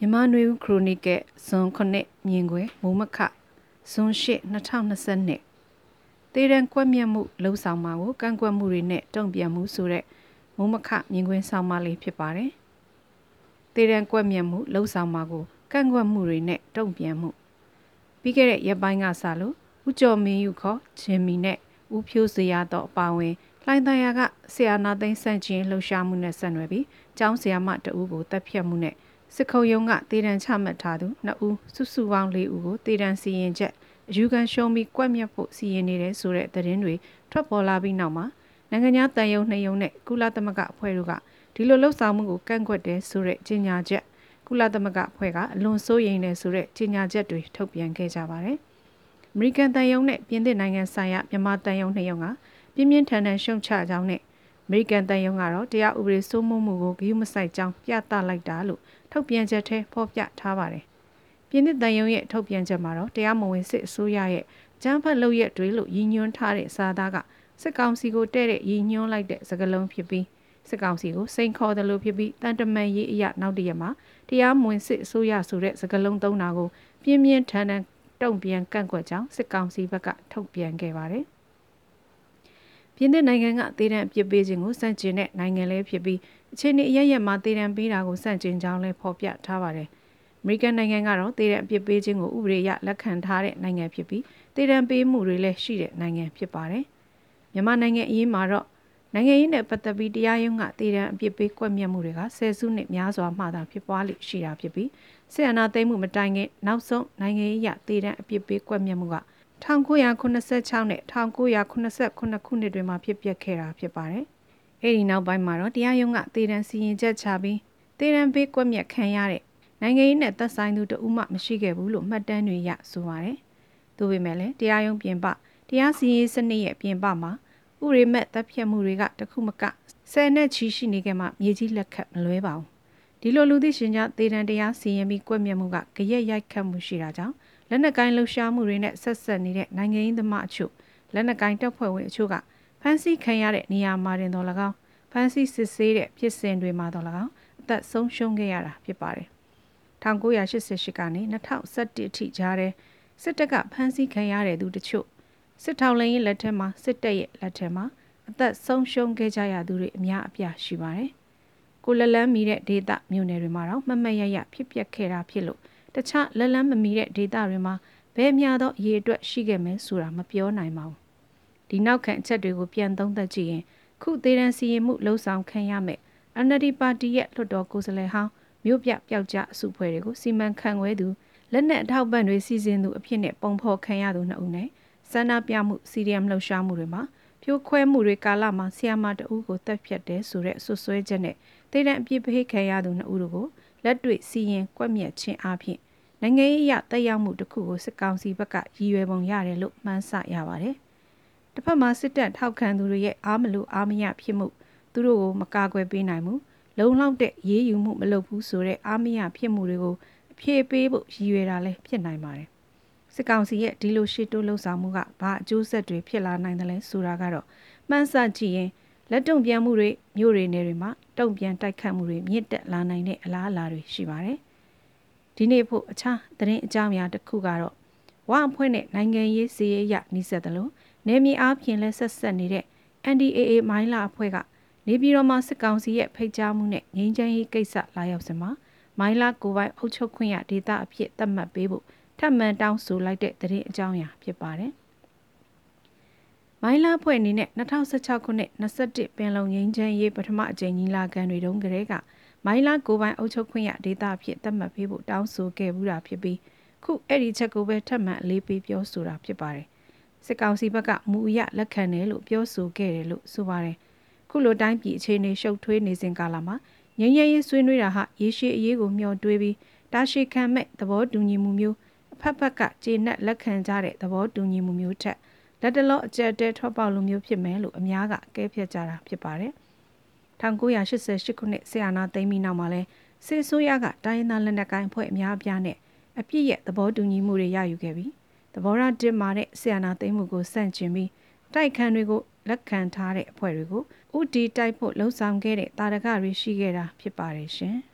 မြန်မာနွေဦးခရိုနီကယ်ဇွန်9မြင်ကွယ်မိုးမခဇွန်8 2022တေရန်ကွက်မြက်မှုလှုံ့ဆော်မှာကိုကန့်ကွက်မှုတွေနဲ့တုံ့ပြန်မှုဆိုတဲ့မိုးမခမြင်ကွင်းဆောင်မလေးဖြစ်ပါတယ်။တေရန်ကွက်မြက်မှုလှုံ့ဆော်မှာကိုကန့်ကွက်မှုတွေနဲ့တုံ့ပြန်မှုပြီးခဲ့တဲ့ရက်ပိုင်းကစလို့ဦးကျော်မင်းယူခေါ်ချင်းမီနဲ့ဦးဖြိုးစရာတော့အပါဝင်လှိုင်းတန်ရကဆရာနာသိန်းစန့်ချင်းလှုပ်ရှားမှုနဲ့ဆက်နွယ်ပြီးကျောင်းဆရာမတအူးကိုတပ်ဖြတ်မှုနဲ့ စစ်ခုံရုံးကတေတံချမှတ်ထားသူနှစ်ဦးစုစုပေါင်း၄ဦးကိုတေတံစီရင်ချက်အယူခံရှုံးပြီးကွက်မြက်ဖို့စီရင်နေတဲ့ဆိုတဲ့သတင်းတွေထွက်ပေါ်လာပြီးနောက်မှာနိုင်ငံသားတန်ယုံနှစ်ယုံနဲ့ကုလသမဂ္ဂအဖွဲ့တို့ကဒီလိုလှုပ်ဆောင်မှုကိုကန့်ကွက်တယ်ဆိုတဲ့ကြေညာချက်ကုလသမဂ္ဂအဖွဲ့ကအလွန်စိုးရိမ်တယ်ဆိုတဲ့ကြေညာချက်တွေထုတ်ပြန်ခဲ့ကြပါတယ်။အမေရိကန်တန်ယုံနဲ့ပြင်သစ်နိုင်ငံဆိုင်ရာမြန်မာတန်ယုံနှစ်ယုံကပြင်းပြင်းထန်ထန်ရှုံချကြောင်းနဲ့ အမေရိကန်တန်ယုံကတော့တရားဥပဒေစိုးမိုးမှုကိုဂရုမစိုက်ကြောင်းပြသလိုက်တာလို့ထုတ်ပြန်ချက်ထဲဖော်ပြထားပါတယ်။ပြည်내တန်ယုံရဲ့ထုတ်ပြန်ချက်မှာတော့တရားမဝင်စစ်အစိုးရရဲ့ကျန်းဖတ်လုပ်ရက်တွေလို့ရည်ညွှန်းထားတဲ့စာသားကစစ်ကောင်စီကိုတဲ့တဲ့ရည်ညွှန်းလိုက်တဲ့စကားလုံးဖြစ်ပြီးစစ်ကောင်စီကိုစိန်ခေါ်တယ်လို့ဖြစ်ပြီးတန်တမန်ရေးအရာနောက်တရက်မှာတရားမဝင်စစ်အစိုးရဆိုတဲ့စကားလုံးသုံးတာကိုပြင်းပြင်းထန်ထန်တုံ့ပြန်ကန့်ကွက်ကြောင်းစစ်ကောင်စီဘက်ကထုတ်ပြန်ခဲ့ပါတယ်။ ပြည်내နိုင်ငံကတည်တံ့အပြစ်ပေးခြင်းကိုစန့်ကျင်တဲ့နိုင်ငံလေးဖြစ်ပြီးအခြေအနေအရရက်မှာတည်တံ့ပေးတာကိုစန့်ကျင်ကြောင်းလည်းဖော်ပြထားပါတယ်။အမေရိကန်နိုင်ငံကတော့တည်တံ့အပြစ်ပေးခြင်းကိုဥပဒေအရလက်ခံထားတဲ့နိုင်ငံဖြစ်ပြီးတည်တံ့ပေးမှုတွေလည်းရှိတဲ့နိုင်ငံဖြစ်ပါတယ်။မြန်မာနိုင်ငံအရေးမှာတော့နိုင်ငံရေးနဲ့ပတ်သက်ပြီးတရားရုံးကတည်တံ့အပြစ်ပေးကွက်မြက်မှုတွေကဆယ်စုနှစ်များစွာမှသာဖြစ်ပွားလိရှိတာဖြစ်ပြီးဆီယနာသိမ်းမှုမတိုင်ခင်နောက်ဆုံးနိုင်ငံရေးအရတည်တံ့အပြစ်ပေးကွက်မြက်မှုက 1986နဲ့1989ခုနှစ်တွေမှာဖြစ်ပျက်ခဲ့တာဖြစ်ပါတယ်။အဲဒီနောက်ပိုင်းမှာတော့တရားရုံးကတေတံစီရင်ချက်ချပြီးတေတံပေးကွက်မြက်ခံရတဲ့နိုင်ငံရေးနဲ့သက်ဆိုင်သူတဦးမှမရှိခဲ့ဘူးလို့မှတ်တမ်းတွေရဆိုပါတယ်။သို့ပေမဲ့လည်းတရားရုံးပြင်ပတရားစီရင်စနစ်ရဲ့ပြင်ပမှာဥရိမဲ့တပ်ဖြတ်မှုတွေကတခုမကဆယ်နဲ့ချီရှိနေခဲ့မှမြေကြီးလက်ခတ်မလွဲပါဘူး။ဒီလိုလူသိရှင်ကြားတေတံတရားစီရင်ပြီးကွက်မြက်မှုကကြရက်ရိုက်ခတ်မှုရှိတာကြောင့် လက်နက်ကိုင်းလှုပ်ရှားမှုတွေနဲ့ဆက်ဆက်နေတဲ့နိုင်ငံရေးသမားအချို့လက်နက်ကိုင်းတပ်ဖွဲ့ဝင်အချို့ကဖမ်းဆီးခံရတဲ့နေရာမှာတင်တော်၎င်းဖမ်းဆီးစစ်ဆေးတဲ့ဖြစ်စဉ်တွေမှာတော်၎င်းအသက်ဆုံးရှုံးခဲ့ရတာဖြစ်ပါတယ်1988ကနေ2011အထိကြားတဲ့စစ်တပ်ကဖမ်းဆီးခံရတဲ့သူတချို့စစ်ထောင်လိုင်းရဲ့လက်ထက်မှာစစ်တပ်ရဲ့လက်ထက်မှာအသက်ဆုံးရှုံးခဲ့ကြရသူတွေအများအပြားရှိပါတယ်ကိုလလန်းမီတဲ့ဒေသမြို့နယ်တွေမှာတော့မမတ်ရရဖြစ်ပျက်ခဲ့တာဖြစ်လို့ တခြားလက်လန်းမမီတဲ့ဒေတာတွေမှာဘယ်များသောရေအတွက်ရှိခဲ့မယ်ဆိုတာမပြောနိုင်ပါဘူး။ဒီနောက်ခံအချက်တွေကိုပြန်သုံးသပ်ကြည့်ရင်ခုသေးတန်းစီရင်မှုလှုံ့ဆော်ခံရမယ် NLD ပါတီရဲ့လွှတ်တော်ကိုယ်စားလှယ်ဟောင်းမြို့ပြပျောက်ကြားအစုဖွဲ့တွေကိုစီမံခန့်ခွဲသူလက်နက်အထောက်ပံ့တွေစီစဉ်သူအဖြစ်နဲ့ပုံဖော်ခံရသူနှစ်ဦးနဲ့စန္ဒပြမှု CDM လှုပ်ရှားမှုတွေမှာဖြိုးခွဲမှုတွေကာလမှာဆီယာမာတအူးကိုတက်ဖြတ်တယ်ဆိုတဲ့ဆွဆွဲချက်နဲ့တေတံအပြစ်ပေးခံရသူနှစ်ဦးတို့ကို လက်တွေ့စီရင်ကွက်မြက်ခြင်းအပြင်နိုင်ငံရေးအရတက်ရောက်မှုတစ်ခုကိုစစ်ကောင်စီဘက်ကရည်ရွယ်ပုံရတယ်လို့မှန်းဆရပါတယ်။တစ်ဖက်မှာစစ်တပ်ထောက်ခံသူတွေရဲ့အားမလို့အားမရဖြစ်မှုသူတို့ကိုမကာကွယ်ပေးနိုင်ဘူးလုံလောက်တဲ့ရေးယူမှုမလုပ်ဘူးဆိုတဲ့အားမရဖြစ်မှုတွေကိုအပြေပေးဖို့ရည်ရွယ်တာလည်းဖြစ်နိုင်ပါတယ်။စစ်ကောင်စီရဲ့ဒီလိုရှေ့တိုးလှုပ်ဆောင်မှုကဘာအကျိုးဆက်တွေဖြစ်လာနိုင်တယ်လဲဆိုတာကတော့မှန်းဆကြည့်ရင် လက်တုံပြန်မှုတွေမြို့တွေနယ်တွေမှာတုံပြန်တိုက်ခတ်မှုတွေမြင့်တက်လာနိုင်တဲ့အလားအလာတွေရှိပါတယ်။ဒီနေ့ဖို့အခြားသတင်းအကြောင်းအရာတစ်ခုကတော့ဝအဖွဲနဲ့နိုင်ငံရေးစီးရေးရနှိစက်တယ်လို့နေမြေအားဖြင့်လဲဆက်ဆက်နေတဲ့ NDAA မိုင်းလာအဖွဲ့ကနေပြည်တော်မှာစစ်ကောင်စီရဲ့ဖိတ်ကြားမှုနဲ့ငြိမ်းချမ်းရေးကိစ္စလာရောက်စမှာမိုင်းလာကိုပိုင်အုပ်ချုပ်ခွင့်ရဒေသအဖြစ်သတ်မှတ်ပေးဖို့ထပ်မံတောင်းဆိုလိုက်တဲ့သတင်းအကြောင်းအရာဖြစ်ပါတယ်။ မိုင်းလာဖွဲ့အနေနဲ့2016ခုနှစ်21ပင်လုံငင်းချမ်းရေးပထမအကြိမ်ညီလာခံတွေတုန်းကတည်းကမိုင်းလာကိုပိုင်အုပ်ချုပ်ခွင့်ရဒေသအဖြစ်သတ်မှတ်ပေးဖို့တောင်းဆိုခဲ့မှုတာဖြစ်ပြီးခုအဲ့ဒီချက်ကိုပဲထပ်မံအလေးပေးပြောဆိုတာဖြစ်ပါတယ်။စစ်ကောင်စီဘက်ကမူအရလက်ခံတယ်လို့ပြောဆိုခဲ့တယ်လို့ဆိုပါတယ်။ခုလိုတိုင်းပြည်အခြေအနေရှုပ်ထွေးနေစဉ်ကာလမှာငញ្ញရေးဆွေးနွေးတာဟာရေရှည်အရေးကိုမျှော်တွေးပြီးတာရှိခံမဲ့သဘောတူညီမှုမျိုးအဖက်ဖက်ကကျေနပ်လက်ခံကြတဲ့သဘောတူညီမှုမျိုးထက် လက်တလောအကျက်တဲထွက်ပေါက်လိုမျိုးဖြစ်မယ်လို့အများကအကဲဖြတ်ကြတာဖြစ်ပါတယ်။1988ခုနှစ်ဆီယနာသိမ်းပြီးနောက်မှာလဲစစ်ဆိုးရကတိုင်းသားလက်နက်ကိုင်းဖွဲ့အများအပြားနဲ့အပြစ်ရဲ့သဘောတူညီမှုတွေရယူခဲ့ပြီးသဘောရတစ်မာတဲ့ဆီယနာသိမ်းမှုကိုစန့်ကျင်ပြီးတိုက်ခန်းတွေကိုလက်ခံထားတဲ့အဖွဲ့တွေကိုဥတီတိုက်ဖို့လှုံ့ဆော်ခဲ့တဲ့တာရကတွေရှိခဲ့တာဖြစ်ပါတယ်ရှင်။